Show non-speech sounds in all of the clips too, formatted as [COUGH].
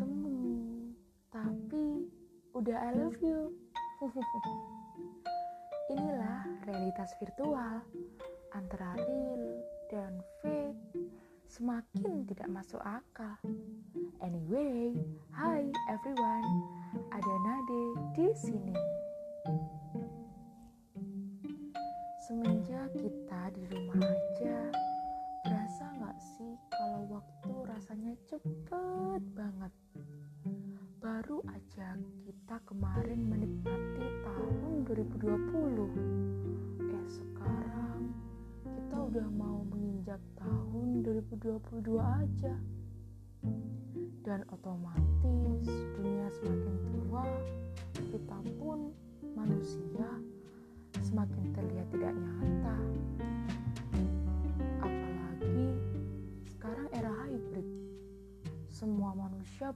ketemu. Tapi udah I love you. [LAUGHS] Inilah realitas virtual. Antara real dan fake. Semakin tidak masuk akal. Anyway hi everyone. Ada Nade di sini. Semenjak kita di rumah aja berasa nggak sih kalau waktu rasanya cepet banget? Baru aja kita kemarin menikmati tahun 2020. Eh sekarang kita udah mau menginjak tahun 2022 aja. Dan otomatis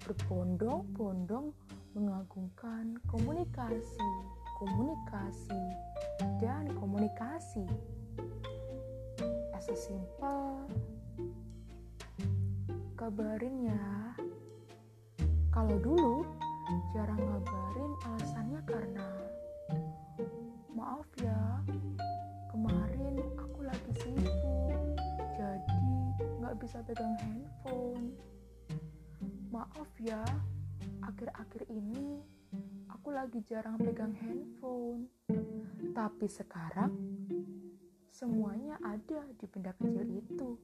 berbondong-bondong mengagungkan komunikasi, komunikasi, dan komunikasi. As a simple, kabarin ya. Kalau dulu jarang ngabarin alasannya karena maaf ya, kemarin aku lagi sibuk, jadi nggak bisa pegang handphone. Ya, akhir-akhir ini aku lagi jarang pegang handphone. Tapi sekarang semuanya ada di benda kecil itu.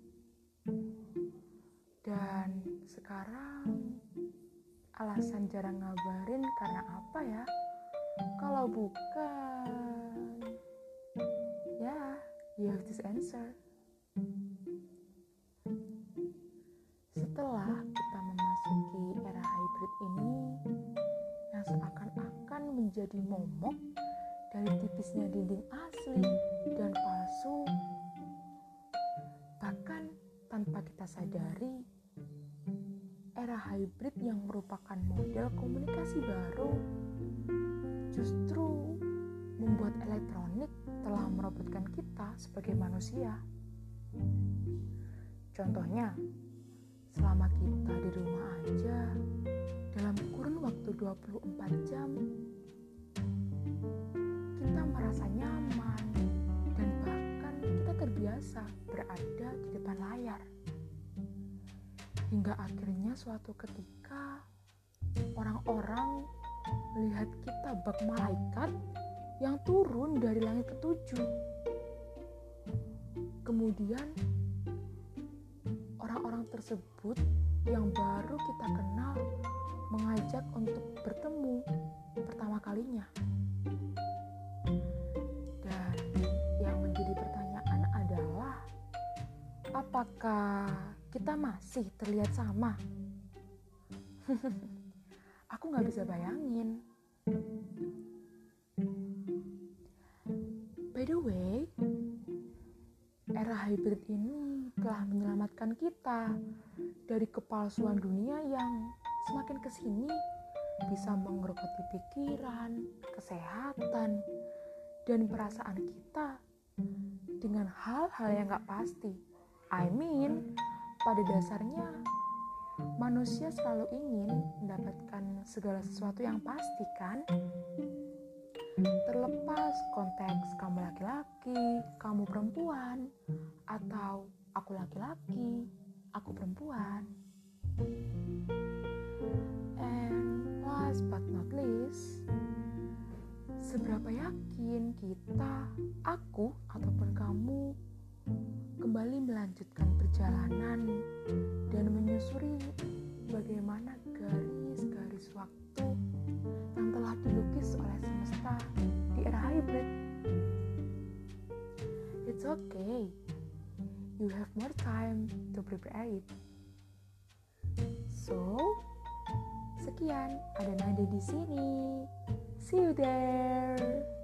Dan sekarang alasan jarang ngabarin karena apa ya? Kalau bukan, ya, you have this answer. Menjadi momok dari tipisnya dinding asli dan palsu, bahkan tanpa kita sadari, era hybrid yang merupakan model komunikasi baru justru membuat elektronik telah merobotkan kita sebagai manusia. Contohnya, selama kita di rumah aja, dalam kurun waktu 24 jam, kita merasa nyaman dan bahkan kita terbiasa berada di depan layar. Hingga akhirnya suatu ketika orang-orang melihat kita bak malaikat yang turun dari langit ketujuh. Kemudian orang-orang tersebut yang baru kita kenal mengajak untuk bertemu pertama kalinya. Kita masih terlihat sama? [LAUGHS] Aku nggak bisa bayangin. By the way, era hybrid ini telah menyelamatkan kita dari kepalsuan dunia yang semakin ke sini bisa mengerogoti pikiran, kesehatan, dan perasaan kita dengan hal-hal yang gak pasti. I mean, pada dasarnya manusia selalu ingin mendapatkan segala sesuatu yang pasti kan? Terlepas konteks kamu laki-laki, kamu perempuan, atau aku laki-laki, aku perempuan. And last but not least, seberapa yakin kita, aku ataupun kamu kembali melanjutkan perjalanan dan menyusuri bagaimana garis-garis waktu yang telah dilukis oleh semesta di era hybrid. It's okay. You have more time to prepare it. So, sekian ada Nade di sini. See you there.